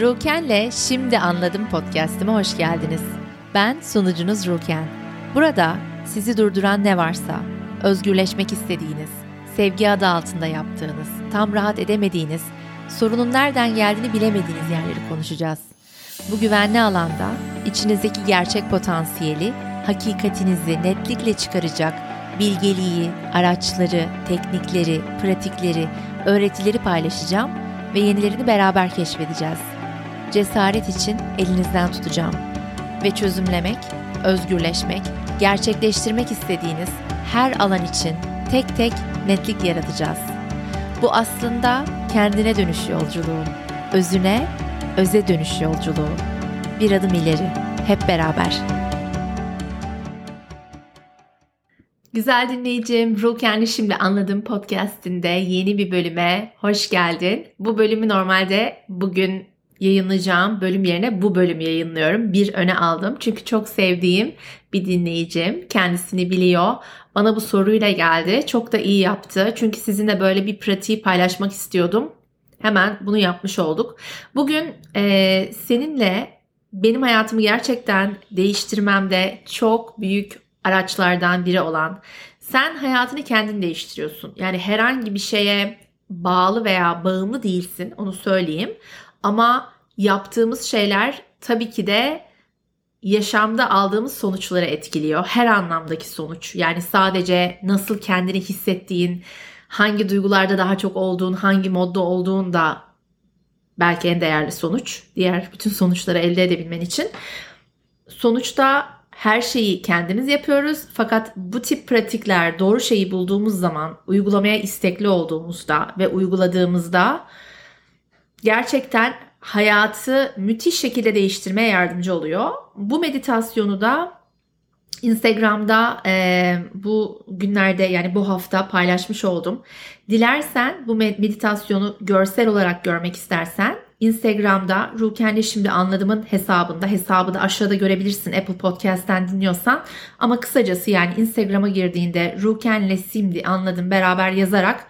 Ruken'le Şimdi Anladım podcast'ime hoş geldiniz. Ben sunucunuz Ruken. Burada sizi durduran ne varsa, özgürleşmek istediğiniz, sevgi adı altında yaptığınız, tam rahat edemediğiniz, sorunun nereden geldiğini bilemediğiniz yerleri konuşacağız. Bu güvenli alanda içinizdeki gerçek potansiyeli, hakikatinizi netlikle çıkaracak bilgeliği, araçları, teknikleri, pratikleri, öğretileri paylaşacağım ve yenilerini beraber keşfedeceğiz. Cesaret için elinizden tutacağım ve çözümlemek, özgürleşmek, gerçekleştirmek istediğiniz her alan için tek tek netlik yaratacağız. Bu aslında kendine dönüş yolculuğu, özüne, öze dönüş yolculuğu. Bir adım ileri, hep beraber. Güzel dinleyicim, Ruken'li Şimdi Anladım podcastinde yeni bir bölüme hoş geldin. Bu bölümü normalde bugün yayınlayacağım bölüm yerine bu bölümü yayınlıyorum. Bir öne aldım. Çünkü çok sevdiğim bir dinleyicim. Kendisini biliyor. Bana bu soruyla geldi. Çok da iyi yaptı. Çünkü sizinle böyle bir pratiği paylaşmak istiyordum. Hemen bunu yapmış olduk. Bugün e, seninle benim hayatımı gerçekten değiştirmemde çok büyük araçlardan biri olan sen hayatını kendin değiştiriyorsun. Yani herhangi bir şeye bağlı veya bağımlı değilsin onu söyleyeyim. Ama yaptığımız şeyler tabii ki de yaşamda aldığımız sonuçları etkiliyor. Her anlamdaki sonuç. Yani sadece nasıl kendini hissettiğin, hangi duygularda daha çok olduğun, hangi modda olduğun da belki en değerli sonuç. Diğer bütün sonuçları elde edebilmen için. Sonuçta her şeyi kendimiz yapıyoruz. Fakat bu tip pratikler doğru şeyi bulduğumuz zaman, uygulamaya istekli olduğumuzda ve uyguladığımızda gerçekten hayatı müthiş şekilde değiştirmeye yardımcı oluyor. Bu meditasyonu da Instagram'da e, bu günlerde yani bu hafta paylaşmış oldum. Dilersen bu meditasyonu görsel olarak görmek istersen Instagram'da Ruken'le şimdi anladımın hesabında hesabı da aşağıda görebilirsin Apple Podcast'ten dinliyorsan ama kısacası yani Instagram'a girdiğinde Ruken'le şimdi anladım beraber yazarak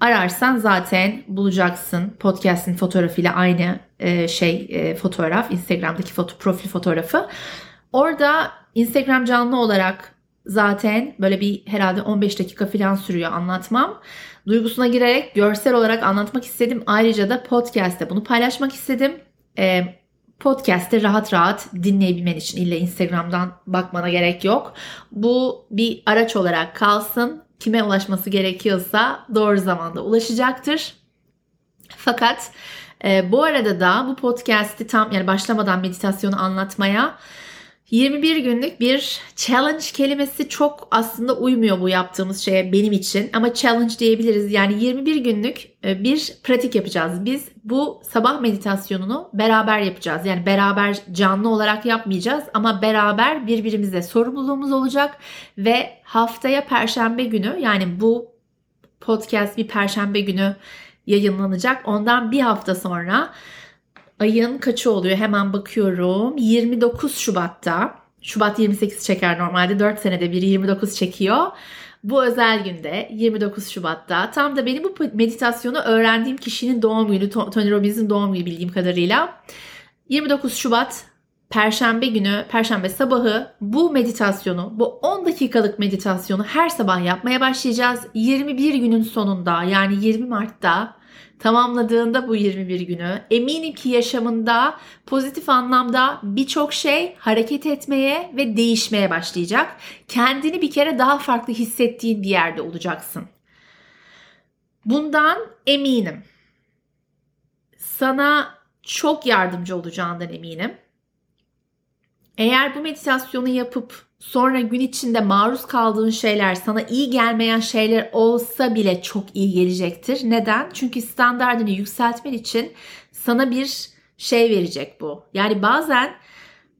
ararsan zaten bulacaksın podcast'in fotoğrafıyla aynı e, şey e, fotoğraf Instagram'daki foto profil fotoğrafı orada Instagram canlı olarak zaten böyle bir herhalde 15 dakika falan sürüyor anlatmam. Duygusuna girerek görsel olarak anlatmak istedim. Ayrıca da podcast'te bunu paylaşmak istedim. E, podcast'te rahat rahat dinleyebilmen için illa Instagram'dan bakmana gerek yok. Bu bir araç olarak kalsın. Kime ulaşması gerekiyorsa doğru zamanda ulaşacaktır. Fakat e, bu arada da bu podcast'i tam yani başlamadan meditasyonu anlatmaya 21 günlük bir challenge kelimesi çok aslında uymuyor bu yaptığımız şeye benim için ama challenge diyebiliriz. Yani 21 günlük e, bir pratik yapacağız. Biz bu sabah meditasyonunu beraber yapacağız. Yani beraber canlı olarak yapmayacağız ama beraber birbirimize sorumluluğumuz olacak ve haftaya perşembe günü yani bu podcast bir perşembe günü yayınlanacak. Ondan bir hafta sonra ayın kaçı oluyor hemen bakıyorum. 29 Şubat'ta. Şubat 28 çeker normalde 4 senede bir 29 çekiyor. Bu özel günde 29 Şubat'ta tam da benim bu meditasyonu öğrendiğim kişinin doğum günü Tony Robbins'in doğum günü bildiğim kadarıyla 29 Şubat Perşembe günü, Perşembe sabahı bu meditasyonu, bu 10 dakikalık meditasyonu her sabah yapmaya başlayacağız. 21 günün sonunda yani 20 Mart'ta tamamladığında bu 21 günü eminim ki yaşamında pozitif anlamda birçok şey hareket etmeye ve değişmeye başlayacak. Kendini bir kere daha farklı hissettiğin bir yerde olacaksın. Bundan eminim. Sana çok yardımcı olacağından eminim. Eğer bu meditasyonu yapıp sonra gün içinde maruz kaldığın şeyler sana iyi gelmeyen şeyler olsa bile çok iyi gelecektir. Neden? Çünkü standartını yükseltmen için sana bir şey verecek bu. Yani bazen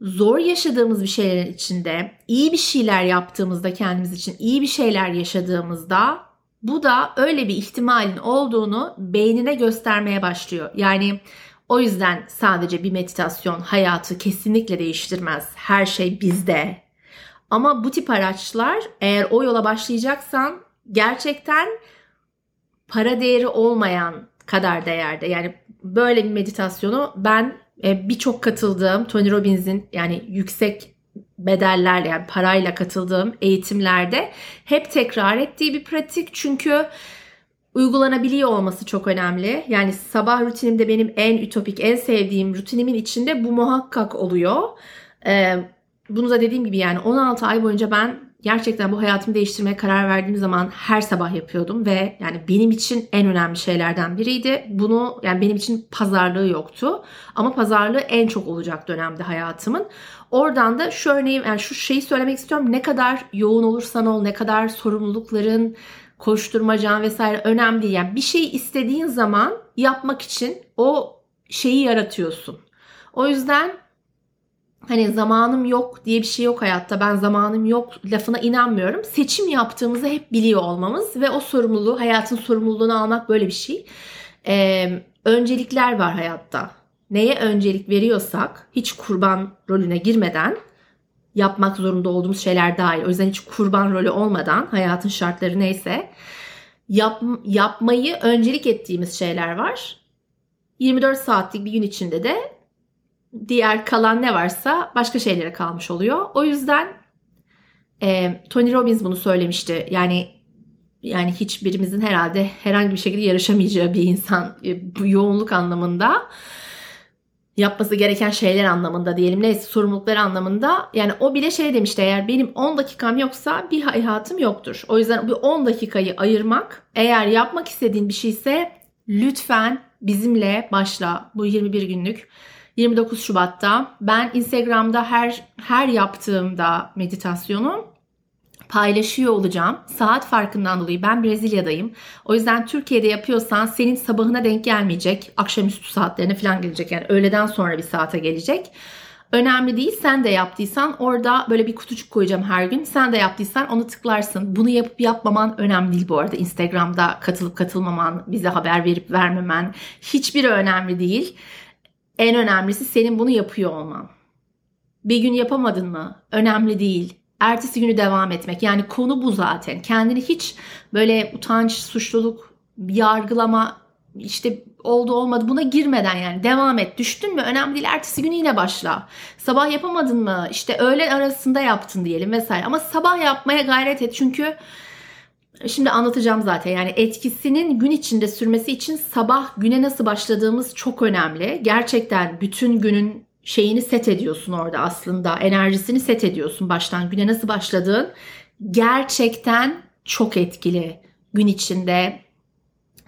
zor yaşadığımız bir şeylerin içinde iyi bir şeyler yaptığımızda kendimiz için iyi bir şeyler yaşadığımızda bu da öyle bir ihtimalin olduğunu beynine göstermeye başlıyor. Yani o yüzden sadece bir meditasyon hayatı kesinlikle değiştirmez. Her şey bizde. Ama bu tip araçlar eğer o yola başlayacaksan gerçekten para değeri olmayan kadar değerde. Yani böyle bir meditasyonu ben e, birçok katıldığım Tony Robbins'in yani yüksek bedellerle yani parayla katıldığım eğitimlerde hep tekrar ettiği bir pratik. Çünkü uygulanabiliyor olması çok önemli. Yani sabah rutinimde benim en ütopik, en sevdiğim rutinimin içinde bu muhakkak oluyor. Ee, bunu da dediğim gibi yani 16 ay boyunca ben gerçekten bu hayatımı değiştirmeye karar verdiğim zaman her sabah yapıyordum ve yani benim için en önemli şeylerden biriydi. Bunu yani benim için pazarlığı yoktu ama pazarlığı en çok olacak dönemde hayatımın. Oradan da şu örneği yani şu şeyi söylemek istiyorum. Ne kadar yoğun olursan ol, ne kadar sorumlulukların, koşturmacan vesaire önemli değil. Yani bir şeyi istediğin zaman yapmak için o şeyi yaratıyorsun. O yüzden hani zamanım yok diye bir şey yok hayatta. Ben zamanım yok lafına inanmıyorum. Seçim yaptığımızı hep biliyor olmamız ve o sorumluluğu, hayatın sorumluluğunu almak böyle bir şey. Ee, öncelikler var hayatta. Neye öncelik veriyorsak hiç kurban rolüne girmeden yapmak zorunda olduğumuz şeyler dahil. O yüzden hiç kurban rolü olmadan hayatın şartları neyse yap, yapmayı öncelik ettiğimiz şeyler var. 24 saatlik bir gün içinde de diğer kalan ne varsa başka şeylere kalmış oluyor. O yüzden e, Tony Robbins bunu söylemişti. Yani yani hiçbirimizin herhalde herhangi bir şekilde yarışamayacağı bir insan e, bu yoğunluk anlamında yapması gereken şeyler anlamında diyelim. Neyse sorumlulukları anlamında. Yani o bile şey demişti eğer benim 10 dakikam yoksa bir hayatım yoktur. O yüzden bu 10 dakikayı ayırmak eğer yapmak istediğin bir şeyse lütfen bizimle başla. Bu 21 günlük 29 Şubat'ta. Ben Instagram'da her her yaptığımda meditasyonu paylaşıyor olacağım. Saat farkından dolayı ben Brezilya'dayım. O yüzden Türkiye'de yapıyorsan senin sabahına denk gelmeyecek. Akşamüstü saatlerine falan gelecek. Yani öğleden sonra bir saate gelecek. Önemli değil. Sen de yaptıysan orada böyle bir kutucuk koyacağım her gün. Sen de yaptıysan onu tıklarsın. Bunu yapıp yapmaman önemli değil bu arada. Instagram'da katılıp katılmaman, bize haber verip vermemen hiçbiri önemli değil. En önemlisi senin bunu yapıyor olman. Bir gün yapamadın mı? Önemli değil ertesi günü devam etmek. Yani konu bu zaten. Kendini hiç böyle utanç, suçluluk, yargılama işte oldu olmadı buna girmeden yani devam et. Düştün mü önemli değil ertesi günü yine başla. Sabah yapamadın mı işte öğlen arasında yaptın diyelim vesaire. Ama sabah yapmaya gayret et çünkü Şimdi anlatacağım zaten yani etkisinin gün içinde sürmesi için sabah güne nasıl başladığımız çok önemli. Gerçekten bütün günün şeyini set ediyorsun orada aslında. Enerjisini set ediyorsun baştan güne nasıl başladığın. Gerçekten çok etkili gün içinde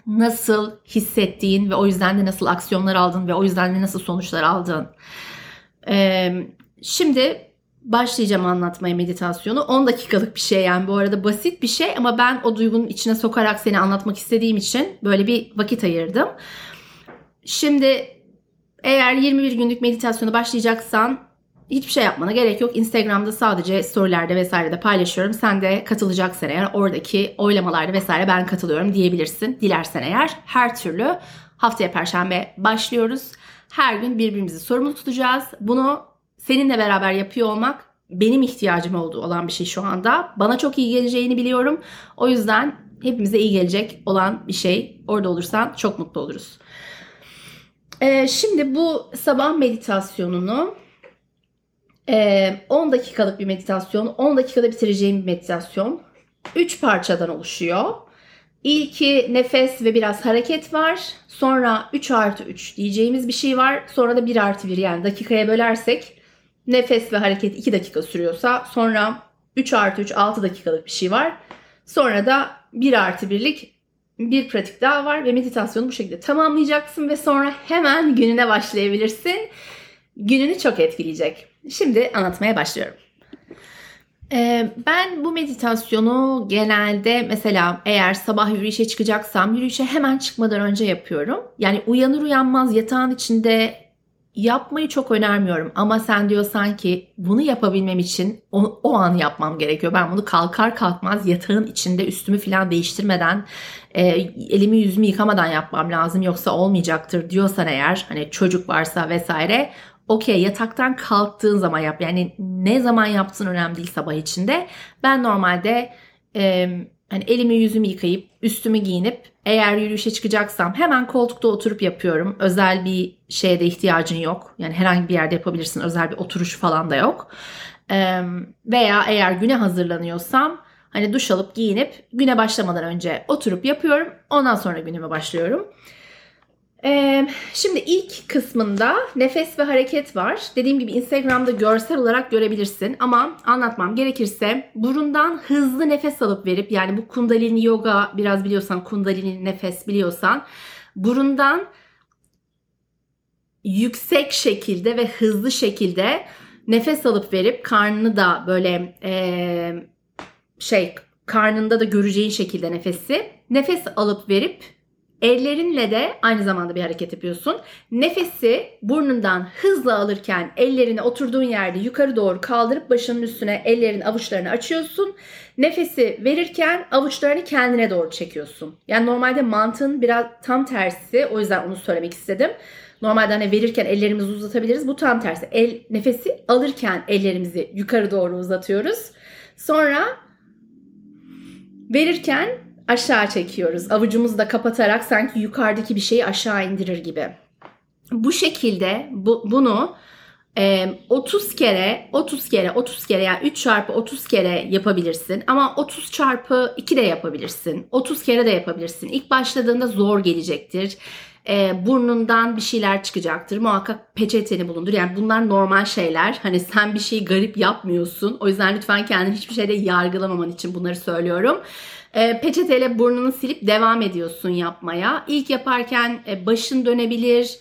nasıl hissettiğin ve o yüzden de nasıl aksiyonlar aldın ve o yüzden de nasıl sonuçlar aldın. Ee, şimdi başlayacağım anlatmaya meditasyonu. 10 dakikalık bir şey yani bu arada basit bir şey ama ben o duygunun içine sokarak seni anlatmak istediğim için böyle bir vakit ayırdım. Şimdi eğer 21 günlük meditasyona başlayacaksan hiçbir şey yapmana gerek yok. Instagram'da sadece storylerde vesairede paylaşıyorum. Sen de katılacaksan eğer oradaki oylamalarda vesaire ben katılıyorum diyebilirsin. Dilersen eğer her türlü haftaya perşembe başlıyoruz. Her gün birbirimizi sorumlu tutacağız. Bunu seninle beraber yapıyor olmak benim ihtiyacım olduğu olan bir şey şu anda. Bana çok iyi geleceğini biliyorum. O yüzden hepimize iyi gelecek olan bir şey. Orada olursan çok mutlu oluruz. Ee, şimdi bu sabah meditasyonunu e, 10 dakikalık bir meditasyon, 10 dakikada bitireceğim bir meditasyon. 3 parçadan oluşuyor. İlki nefes ve biraz hareket var. Sonra 3 artı 3 diyeceğimiz bir şey var. Sonra da 1 artı 1 yani dakikaya bölersek nefes ve hareket 2 dakika sürüyorsa sonra 3 artı 3 6 dakikalık bir şey var. Sonra da 1 artı 1'lik bir pratik daha var ve meditasyonu bu şekilde tamamlayacaksın ve sonra hemen gününe başlayabilirsin. Gününü çok etkileyecek. Şimdi anlatmaya başlıyorum. Ee, ben bu meditasyonu genelde mesela eğer sabah yürüyüşe çıkacaksam yürüyüşe hemen çıkmadan önce yapıyorum. Yani uyanır uyanmaz yatağın içinde yapmayı çok önermiyorum ama sen diyorsan ki bunu yapabilmem için o, o an yapmam gerekiyor. Ben bunu kalkar kalkmaz yatağın içinde üstümü falan değiştirmeden e, elimi yüzümü yıkamadan yapmam lazım yoksa olmayacaktır diyorsan eğer hani çocuk varsa vesaire okey yataktan kalktığın zaman yap. Yani ne zaman yaptığın önemli değil sabah içinde. Ben normalde e, hani elimi yüzümü yıkayıp üstümü giyinip eğer yürüyüşe çıkacaksam hemen koltukta oturup yapıyorum. Özel bir şeye de ihtiyacın yok. Yani herhangi bir yerde yapabilirsin. Özel bir oturuş falan da yok. Ee, veya eğer güne hazırlanıyorsam hani duş alıp giyinip güne başlamadan önce oturup yapıyorum. Ondan sonra günüme başlıyorum. Şimdi ilk kısmında nefes ve hareket var. Dediğim gibi Instagram'da görsel olarak görebilirsin ama anlatmam gerekirse burundan hızlı nefes alıp verip yani bu kundalini yoga biraz biliyorsan kundalini nefes biliyorsan burundan yüksek şekilde ve hızlı şekilde nefes alıp verip karnını da böyle şey karnında da göreceğin şekilde nefesi nefes alıp verip Ellerinle de aynı zamanda bir hareket yapıyorsun. Nefesi burnundan hızla alırken ellerini oturduğun yerde yukarı doğru kaldırıp başının üstüne ellerin avuçlarını açıyorsun. Nefesi verirken avuçlarını kendine doğru çekiyorsun. Yani normalde mantığın biraz tam tersi. O yüzden onu söylemek istedim. Normalde hani verirken ellerimizi uzatabiliriz. Bu tam tersi. El nefesi alırken ellerimizi yukarı doğru uzatıyoruz. Sonra verirken aşağı çekiyoruz. Avucumuzu da kapatarak sanki yukarıdaki bir şeyi aşağı indirir gibi. Bu şekilde bu, bunu e, 30 kere 30 kere 30 kere yani 3 çarpı 30 kere yapabilirsin. Ama 30 çarpı 2 de yapabilirsin. 30 kere de yapabilirsin. İlk başladığında zor gelecektir. E, burnundan bir şeyler çıkacaktır. Muhakkak peçeteni bulundur. Yani bunlar normal şeyler. Hani sen bir şeyi garip yapmıyorsun. O yüzden lütfen kendini hiçbir şeyde yargılamaman için bunları söylüyorum e, peçeteyle burnunu silip devam ediyorsun yapmaya. İlk yaparken e, başın dönebilir,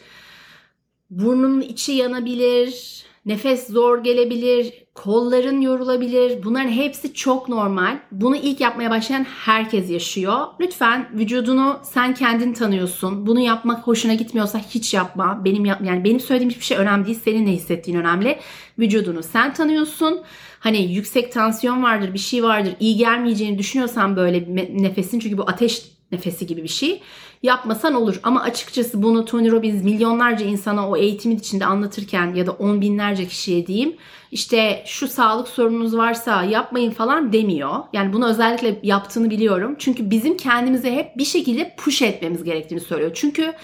burnunun içi yanabilir, nefes zor gelebilir, kolların yorulabilir. Bunların hepsi çok normal. Bunu ilk yapmaya başlayan herkes yaşıyor. Lütfen vücudunu sen kendin tanıyorsun. Bunu yapmak hoşuna gitmiyorsa hiç yapma. Benim yap yani benim söylediğim hiçbir şey önemli değil. Senin ne hissettiğin önemli. Vücudunu sen tanıyorsun hani yüksek tansiyon vardır, bir şey vardır, iyi gelmeyeceğini düşünüyorsan böyle nefesin çünkü bu ateş nefesi gibi bir şey yapmasan olur. Ama açıkçası bunu Tony Robbins milyonlarca insana o eğitimin içinde anlatırken ya da on binlerce kişiye diyeyim işte şu sağlık sorununuz varsa yapmayın falan demiyor. Yani bunu özellikle yaptığını biliyorum. Çünkü bizim kendimize hep bir şekilde push etmemiz gerektiğini söylüyor. Çünkü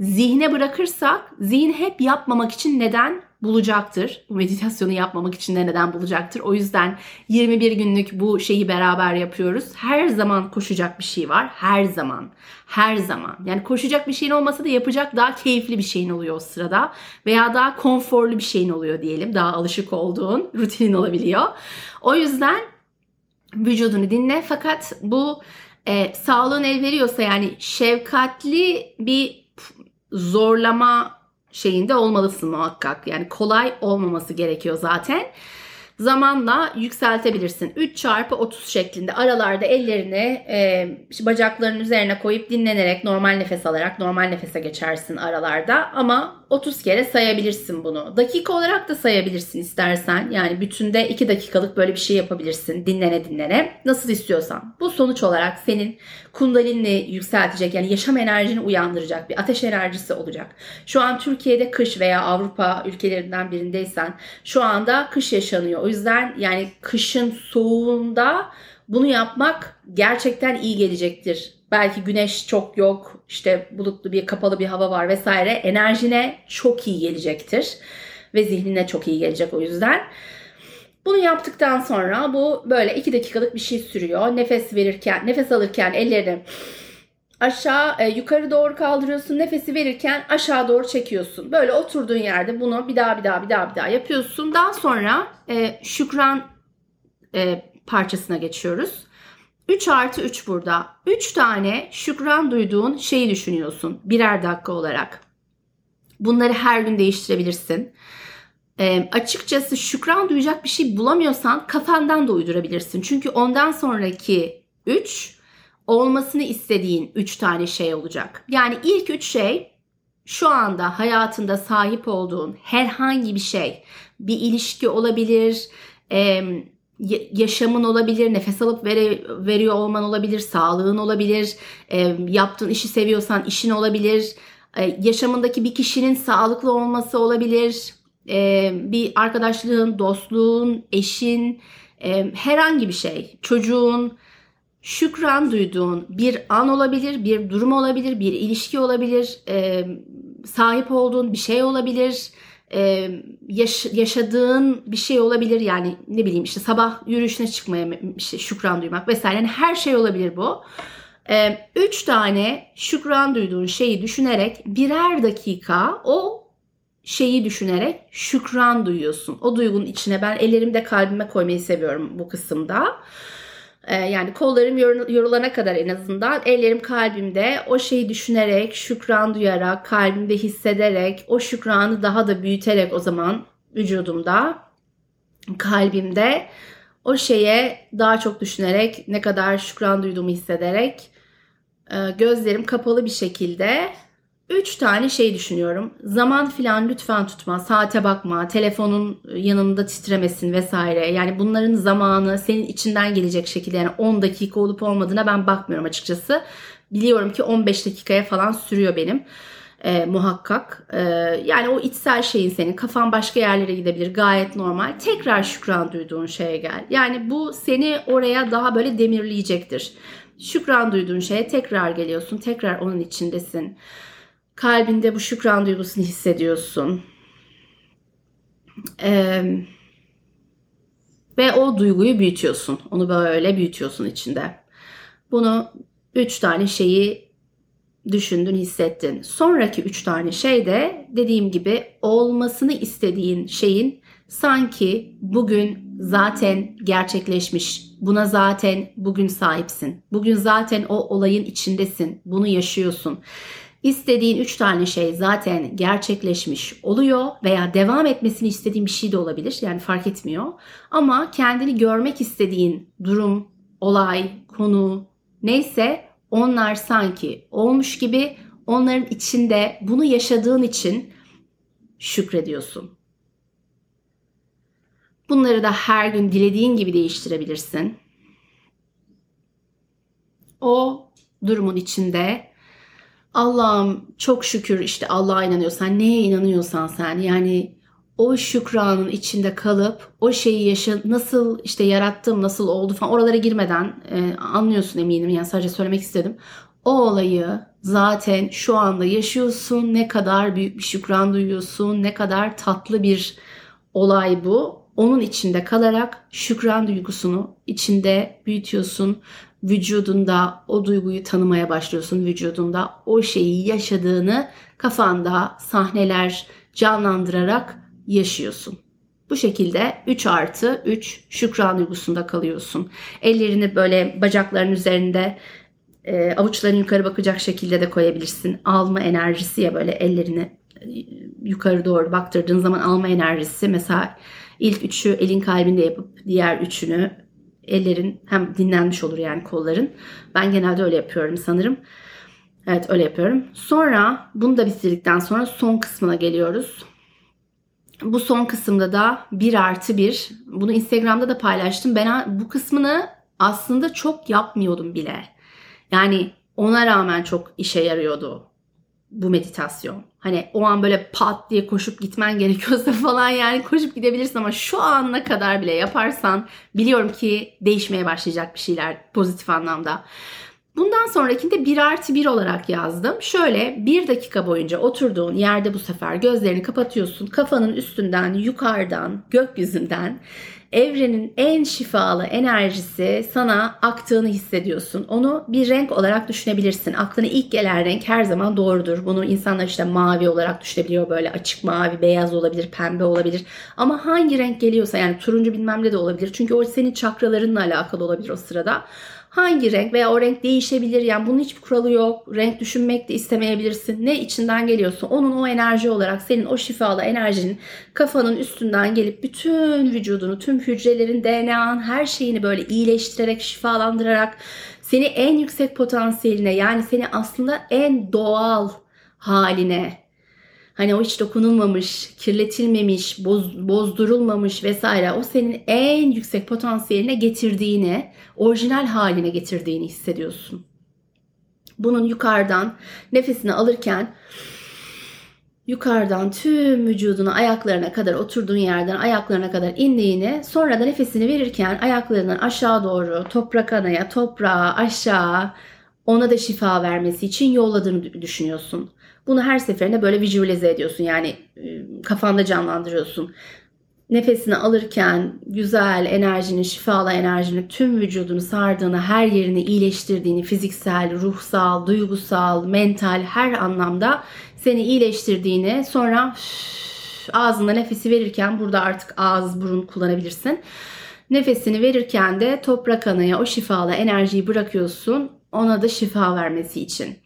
zihne bırakırsak zihin hep yapmamak için neden bulacaktır. Bu meditasyonu yapmamak için de neden bulacaktır. O yüzden 21 günlük bu şeyi beraber yapıyoruz. Her zaman koşacak bir şey var. Her zaman. Her zaman. Yani koşacak bir şeyin olmasa da yapacak daha keyifli bir şeyin oluyor o sırada. Veya daha konforlu bir şeyin oluyor diyelim. Daha alışık olduğun rutinin olabiliyor. O yüzden vücudunu dinle. Fakat bu e, sağlığın el veriyorsa yani şefkatli bir zorlama şeyinde olmalısın muhakkak. Yani kolay olmaması gerekiyor zaten zamanla yükseltebilirsin. 3 çarpı 30 şeklinde aralarda ellerini e, bacaklarının üzerine koyup dinlenerek normal nefes alarak normal nefese geçersin aralarda ama 30 kere sayabilirsin bunu. Dakika olarak da sayabilirsin istersen. Yani bütünde 2 dakikalık böyle bir şey yapabilirsin dinlene dinlene. Nasıl istiyorsan. Bu sonuç olarak senin kundalinini yükseltecek yani yaşam enerjini uyandıracak bir ateş enerjisi olacak. Şu an Türkiye'de kış veya Avrupa ülkelerinden birindeysen şu anda kış yaşanıyor. O yüzden yani kışın soğuğunda bunu yapmak gerçekten iyi gelecektir. Belki güneş çok yok, işte bulutlu bir kapalı bir hava var vesaire. Enerjine çok iyi gelecektir ve zihnine çok iyi gelecek o yüzden. Bunu yaptıktan sonra bu böyle 2 dakikalık bir şey sürüyor. Nefes verirken, nefes alırken ellerini aşağı e, yukarı doğru kaldırıyorsun. Nefesi verirken aşağı doğru çekiyorsun. Böyle oturduğun yerde bunu bir daha bir daha bir daha bir daha yapıyorsun. Daha sonra e, şükran e, parçasına geçiyoruz. 3 artı 3 burada. 3 tane şükran duyduğun şeyi düşünüyorsun birer dakika olarak. Bunları her gün değiştirebilirsin. E, açıkçası şükran duyacak bir şey bulamıyorsan kafandan da uydurabilirsin. Çünkü ondan sonraki 3 olmasını istediğin 3 tane şey olacak. Yani ilk 3 şey şu anda hayatında sahip olduğun herhangi bir şey. Bir ilişki olabilir, e, yaşamın olabilir, nefes alıp vere, veriyor olman olabilir, sağlığın olabilir, e, yaptığın işi seviyorsan işin olabilir, e, yaşamındaki bir kişinin sağlıklı olması olabilir, e, bir arkadaşlığın, dostluğun, eşin, e, herhangi bir şey, çocuğun, şükran duyduğun bir an olabilir, bir durum olabilir, bir ilişki olabilir, e, sahip olduğun bir şey olabilir, e, yaş- yaşadığın bir şey olabilir. Yani ne bileyim işte sabah yürüyüşüne çıkmaya işte şükran duymak vesaire. Yani her şey olabilir bu. E, üç tane şükran duyduğun şeyi düşünerek birer dakika o şeyi düşünerek şükran duyuyorsun. O duygunun içine ben ellerimi de kalbime koymayı seviyorum bu kısımda. Ee, yani kollarım yorulana kadar en azından. Ellerim kalbimde. O şeyi düşünerek, şükran duyarak, kalbimde hissederek, o şükranı daha da büyüterek o zaman vücudumda, kalbimde o şeye daha çok düşünerek, ne kadar şükran duyduğumu hissederek e, gözlerim kapalı bir şekilde Üç tane şey düşünüyorum. Zaman filan lütfen tutma, saate bakma, telefonun yanında titremesin vesaire. Yani bunların zamanı senin içinden gelecek şekilde yani 10 dakika olup olmadığına ben bakmıyorum açıkçası. Biliyorum ki 15 dakikaya falan sürüyor benim. E, muhakkak. E, yani o içsel şeyin senin kafan başka yerlere gidebilir gayet normal. Tekrar şükran duyduğun şeye gel. Yani bu seni oraya daha böyle demirleyecektir. Şükran duyduğun şeye tekrar geliyorsun. Tekrar onun içindesin. Kalbinde bu şükran duygusunu hissediyorsun. Ee, ve o duyguyu büyütüyorsun. Onu böyle büyütüyorsun içinde. Bunu üç tane şeyi düşündün, hissettin. Sonraki üç tane şey de dediğim gibi olmasını istediğin şeyin sanki bugün zaten gerçekleşmiş. Buna zaten bugün sahipsin. Bugün zaten o olayın içindesin. Bunu yaşıyorsun. İstediğin üç tane şey zaten gerçekleşmiş oluyor veya devam etmesini istediğin bir şey de olabilir. Yani fark etmiyor. Ama kendini görmek istediğin durum, olay, konu neyse onlar sanki olmuş gibi onların içinde bunu yaşadığın için şükrediyorsun. Bunları da her gün dilediğin gibi değiştirebilirsin. O durumun içinde Allah'ım çok şükür işte Allah'a inanıyorsan neye inanıyorsan sen. Yani o şükranın içinde kalıp o şeyi yaşa nasıl işte yarattım nasıl oldu falan oralara girmeden e, anlıyorsun eminim. Yani sadece söylemek istedim. O olayı zaten şu anda yaşıyorsun. Ne kadar büyük bir şükran duyuyorsun. Ne kadar tatlı bir olay bu. Onun içinde kalarak şükran duygusunu içinde büyütüyorsun vücudunda o duyguyu tanımaya başlıyorsun. Vücudunda o şeyi yaşadığını kafanda sahneler canlandırarak yaşıyorsun. Bu şekilde 3 artı 3 şükran duygusunda kalıyorsun. Ellerini böyle bacakların üzerinde e, avuçların yukarı bakacak şekilde de koyabilirsin. Alma enerjisi ya böyle ellerini e, yukarı doğru baktırdığın zaman alma enerjisi. Mesela ilk üçü elin kalbinde yapıp diğer üçünü ellerin hem dinlenmiş olur yani kolların. Ben genelde öyle yapıyorum sanırım. Evet öyle yapıyorum. Sonra bunu da bitirdikten sonra son kısmına geliyoruz. Bu son kısımda da 1 artı 1. Bunu Instagram'da da paylaştım. Ben bu kısmını aslında çok yapmıyordum bile. Yani ona rağmen çok işe yarıyordu bu meditasyon. Hani o an böyle pat diye koşup gitmen gerekiyorsa falan yani koşup gidebilirsin ama şu ana kadar bile yaparsan biliyorum ki değişmeye başlayacak bir şeyler pozitif anlamda. Bundan sonrakinde 1 artı 1 olarak yazdım. Şöyle bir dakika boyunca oturduğun yerde bu sefer gözlerini kapatıyorsun. Kafanın üstünden, yukarıdan, gökyüzünden evrenin en şifalı enerjisi sana aktığını hissediyorsun. Onu bir renk olarak düşünebilirsin. Aklına ilk gelen renk her zaman doğrudur. Bunu insanlar işte mavi olarak düşünebiliyor. Böyle açık mavi, beyaz olabilir, pembe olabilir. Ama hangi renk geliyorsa yani turuncu bilmem ne de olabilir. Çünkü o senin çakralarınla alakalı olabilir o sırada hangi renk veya o renk değişebilir. Yani bunun hiçbir kuralı yok. Renk düşünmek de istemeyebilirsin. Ne içinden geliyorsa onun o enerji olarak senin o şifalı enerjinin kafanın üstünden gelip bütün vücudunu, tüm hücrelerin, DNA'nın her şeyini böyle iyileştirerek, şifalandırarak seni en yüksek potansiyeline yani seni aslında en doğal haline Hani o hiç dokunulmamış, kirletilmemiş, boz, bozdurulmamış vesaire o senin en yüksek potansiyeline getirdiğini, orijinal haline getirdiğini hissediyorsun. Bunun yukarıdan nefesini alırken yukarıdan tüm vücuduna ayaklarına kadar oturduğun yerden ayaklarına kadar indiğini sonra da nefesini verirken ayaklarından aşağı doğru toprak anaya toprağa aşağı ona da şifa vermesi için yolladığını düşünüyorsun. Bunu her seferinde böyle visualize ediyorsun yani kafanda canlandırıyorsun. Nefesini alırken güzel enerjinin, şifalı enerjinin tüm vücudunu sardığını, her yerini iyileştirdiğini, fiziksel, ruhsal, duygusal, mental her anlamda seni iyileştirdiğini sonra ağzında nefesi verirken burada artık ağız burun kullanabilirsin. Nefesini verirken de toprak anaya o şifalı enerjiyi bırakıyorsun ona da şifa vermesi için.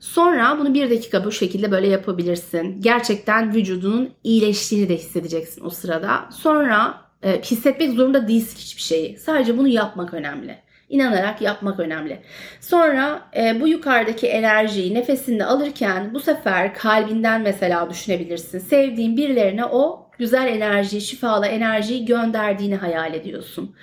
Sonra bunu bir dakika bu şekilde böyle yapabilirsin. Gerçekten vücudunun iyileştiğini de hissedeceksin o sırada. Sonra e, hissetmek zorunda değilsin hiçbir şeyi. Sadece bunu yapmak önemli. İnanarak yapmak önemli. Sonra e, bu yukarıdaki enerjiyi nefesinde alırken bu sefer kalbinden mesela düşünebilirsin. Sevdiğin birilerine o güzel enerjiyi, şifalı enerjiyi gönderdiğini hayal ediyorsun.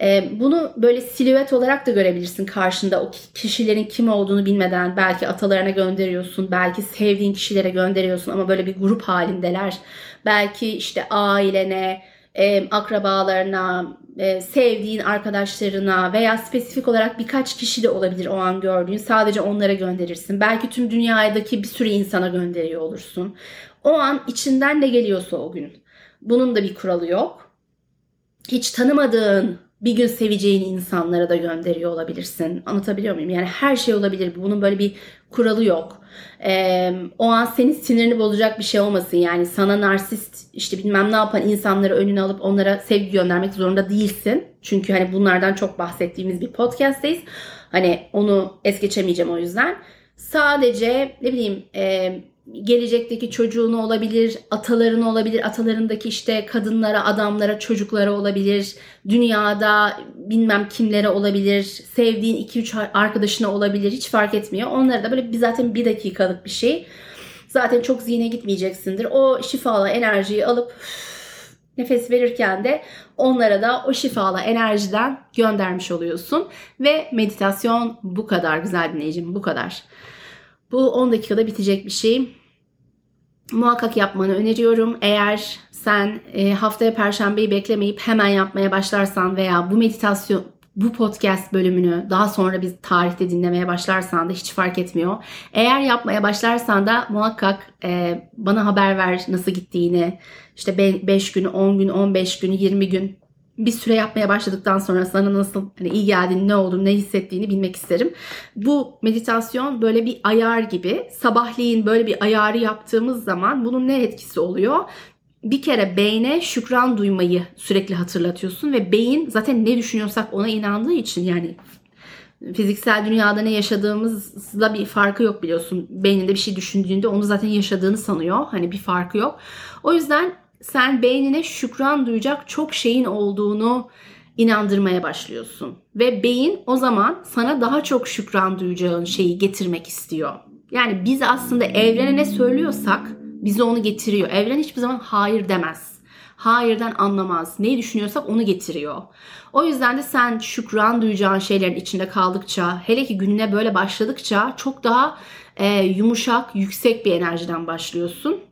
E, bunu böyle silüet olarak da görebilirsin karşında o kişilerin kim olduğunu bilmeden belki atalarına gönderiyorsun, belki sevdiğin kişilere gönderiyorsun ama böyle bir grup halindeler. Belki işte ailene, e, akrabalarına, e, sevdiğin arkadaşlarına veya spesifik olarak birkaç kişi de olabilir o an gördüğün. Sadece onlara gönderirsin. Belki tüm dünyadaki bir sürü insana gönderiyor olursun. O an içinden ne geliyorsa o gün. Bunun da bir kuralı yok. Hiç tanımadığın bir gün seveceğin insanlara da gönderiyor olabilirsin. Anlatabiliyor muyum? Yani her şey olabilir. Bunun böyle bir kuralı yok. Ee, o an senin sinirini bozacak bir şey olmasın. Yani sana narsist işte bilmem ne yapan insanları önüne alıp onlara sevgi göndermek zorunda değilsin. Çünkü hani bunlardan çok bahsettiğimiz bir podcast'teyiz. Hani onu es geçemeyeceğim o yüzden. Sadece ne bileyim e, gelecekteki çocuğunu olabilir, atalarını olabilir, atalarındaki işte kadınlara, adamlara, çocuklara olabilir, dünyada bilmem kimlere olabilir, sevdiğin 2-3 arkadaşına olabilir, hiç fark etmiyor. Onlara da böyle bir zaten bir dakikalık bir şey. Zaten çok zihne gitmeyeceksindir. O şifalı enerjiyi alıp nefes verirken de onlara da o şifalı enerjiden göndermiş oluyorsun. Ve meditasyon bu kadar güzel dinleyicim bu kadar. Bu 10 dakikada bitecek bir şey muhakkak yapmanı öneriyorum. Eğer sen e, haftaya perşembeyi beklemeyip hemen yapmaya başlarsan veya bu meditasyon bu podcast bölümünü daha sonra bir tarihte dinlemeye başlarsan da hiç fark etmiyor. Eğer yapmaya başlarsan da muhakkak e, bana haber ver nasıl gittiğini. İşte 5 gün, 10 gün, 15 gün, 20 gün bir süre yapmaya başladıktan sonra sana nasıl hani iyi geldiğini, ne olduğunu, ne hissettiğini bilmek isterim. Bu meditasyon böyle bir ayar gibi. Sabahleyin böyle bir ayarı yaptığımız zaman bunun ne etkisi oluyor? bir kere beyne şükran duymayı sürekli hatırlatıyorsun ve beyin zaten ne düşünüyorsak ona inandığı için yani fiziksel dünyada ne yaşadığımızla bir farkı yok biliyorsun. Beyninde bir şey düşündüğünde onu zaten yaşadığını sanıyor. Hani bir farkı yok. O yüzden sen beynine şükran duyacak çok şeyin olduğunu inandırmaya başlıyorsun. Ve beyin o zaman sana daha çok şükran duyacağın şeyi getirmek istiyor. Yani biz aslında evrene ne söylüyorsak bize onu getiriyor. Evren hiçbir zaman hayır demez. Hayırdan anlamaz. Neyi düşünüyorsak onu getiriyor. O yüzden de sen şükran duyacağın şeylerin içinde kaldıkça, hele ki gününe böyle başladıkça çok daha e, yumuşak, yüksek bir enerjiden başlıyorsun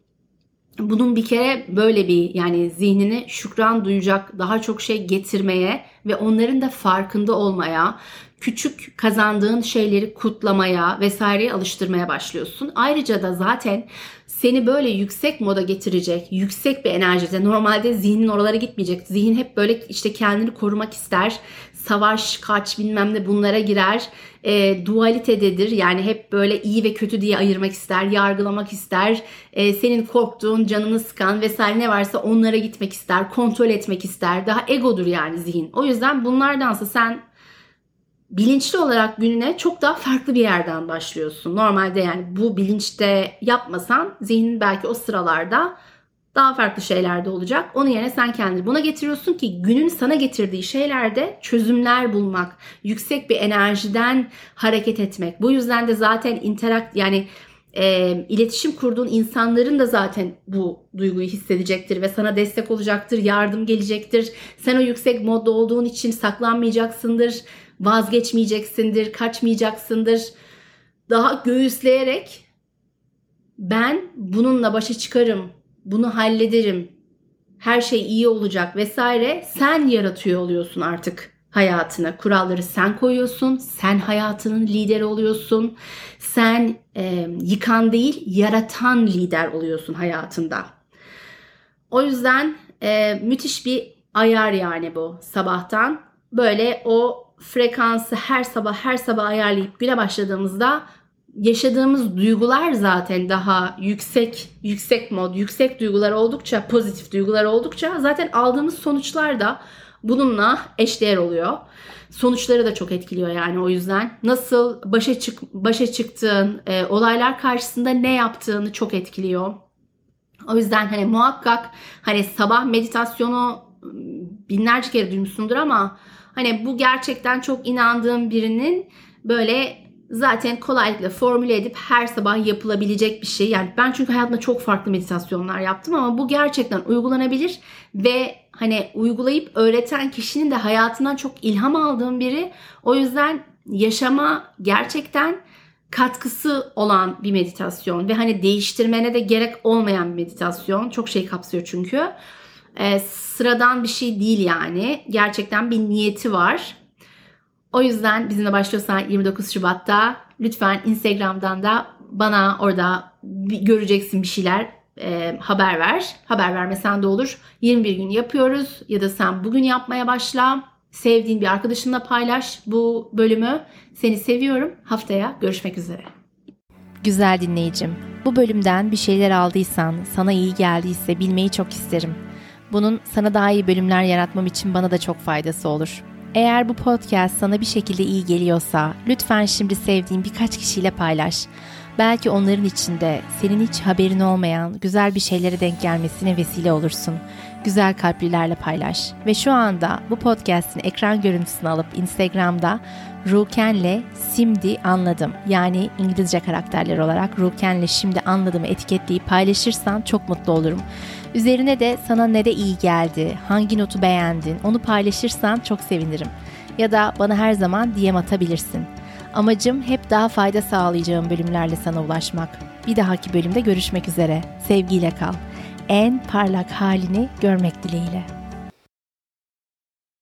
bunun bir kere böyle bir yani zihnini şükran duyacak daha çok şey getirmeye ve onların da farkında olmaya, küçük kazandığın şeyleri kutlamaya vesaireye alıştırmaya başlıyorsun. Ayrıca da zaten seni böyle yüksek moda getirecek, yüksek bir enerjide. Normalde zihnin oralara gitmeyecek. Zihin hep böyle işte kendini korumak ister. Savaş, kaç bilmem ne bunlara girer. E, dualitededir. Yani hep böyle iyi ve kötü diye ayırmak ister, yargılamak ister. E, senin korktuğun, canını sıkan vesaire ne varsa onlara gitmek ister, kontrol etmek ister. Daha egodur yani zihin. O yüzden bunlardansa sen bilinçli olarak gününe çok daha farklı bir yerden başlıyorsun. Normalde yani bu bilinçte yapmasan zihnin belki o sıralarda daha farklı şeylerde olacak. Onun yerine sen kendini buna getiriyorsun ki günün sana getirdiği şeylerde çözümler bulmak, yüksek bir enerjiden hareket etmek. Bu yüzden de zaten interakt yani e, iletişim kurduğun insanların da zaten bu duyguyu hissedecektir ve sana destek olacaktır, yardım gelecektir. Sen o yüksek modda olduğun için saklanmayacaksındır vazgeçmeyeceksindir, kaçmayacaksındır. Daha göğüsleyerek ben bununla başa çıkarım, bunu hallederim, her şey iyi olacak vesaire sen yaratıyor oluyorsun artık hayatına. Kuralları sen koyuyorsun, sen hayatının lideri oluyorsun. Sen e, yıkan değil, yaratan lider oluyorsun hayatında. O yüzden e, müthiş bir ayar yani bu sabahtan. Böyle o frekansı her sabah her sabah ayarlayıp güne başladığımızda yaşadığımız duygular zaten daha yüksek yüksek mod, yüksek duygular oldukça, pozitif duygular oldukça zaten aldığımız sonuçlar da bununla eşdeğer oluyor. Sonuçları da çok etkiliyor yani o yüzden. Nasıl başa çık başa çıktığın, e, olaylar karşısında ne yaptığını çok etkiliyor. O yüzden hani muhakkak hani sabah meditasyonu binlerce kere duymuşsundur ama hani bu gerçekten çok inandığım birinin böyle zaten kolaylıkla formüle edip her sabah yapılabilecek bir şey. Yani ben çünkü hayatımda çok farklı meditasyonlar yaptım ama bu gerçekten uygulanabilir ve hani uygulayıp öğreten kişinin de hayatından çok ilham aldığım biri. O yüzden yaşama gerçekten katkısı olan bir meditasyon ve hani değiştirmene de gerek olmayan bir meditasyon. Çok şey kapsıyor çünkü. Ee, sıradan bir şey değil yani. Gerçekten bir niyeti var. O yüzden bizimle başlıyorsan 29 Şubat'ta lütfen Instagram'dan da bana orada göreceksin bir şeyler e, haber ver. Haber vermesen de olur. 21 gün yapıyoruz ya da sen bugün yapmaya başla. Sevdiğin bir arkadaşınla paylaş bu bölümü. Seni seviyorum. Haftaya görüşmek üzere. Güzel dinleyicim. Bu bölümden bir şeyler aldıysan, sana iyi geldiyse bilmeyi çok isterim. Bunun sana daha iyi bölümler yaratmam için bana da çok faydası olur. Eğer bu podcast sana bir şekilde iyi geliyorsa lütfen şimdi sevdiğin birkaç kişiyle paylaş. Belki onların içinde senin hiç haberin olmayan güzel bir şeylere denk gelmesine vesile olursun. Güzel kalplilerle paylaş. Ve şu anda bu podcast'in ekran görüntüsünü alıp Instagram'da Ruken'le şimdi anladım. Yani İngilizce karakterler olarak Ruken'le şimdi anladımı etiketleyip paylaşırsan çok mutlu olurum. Üzerine de sana ne de iyi geldi, hangi notu beğendin onu paylaşırsan çok sevinirim. Ya da bana her zaman DM atabilirsin. Amacım hep daha fayda sağlayacağım bölümlerle sana ulaşmak. Bir dahaki bölümde görüşmek üzere. Sevgiyle kal. En parlak halini görmek dileğiyle.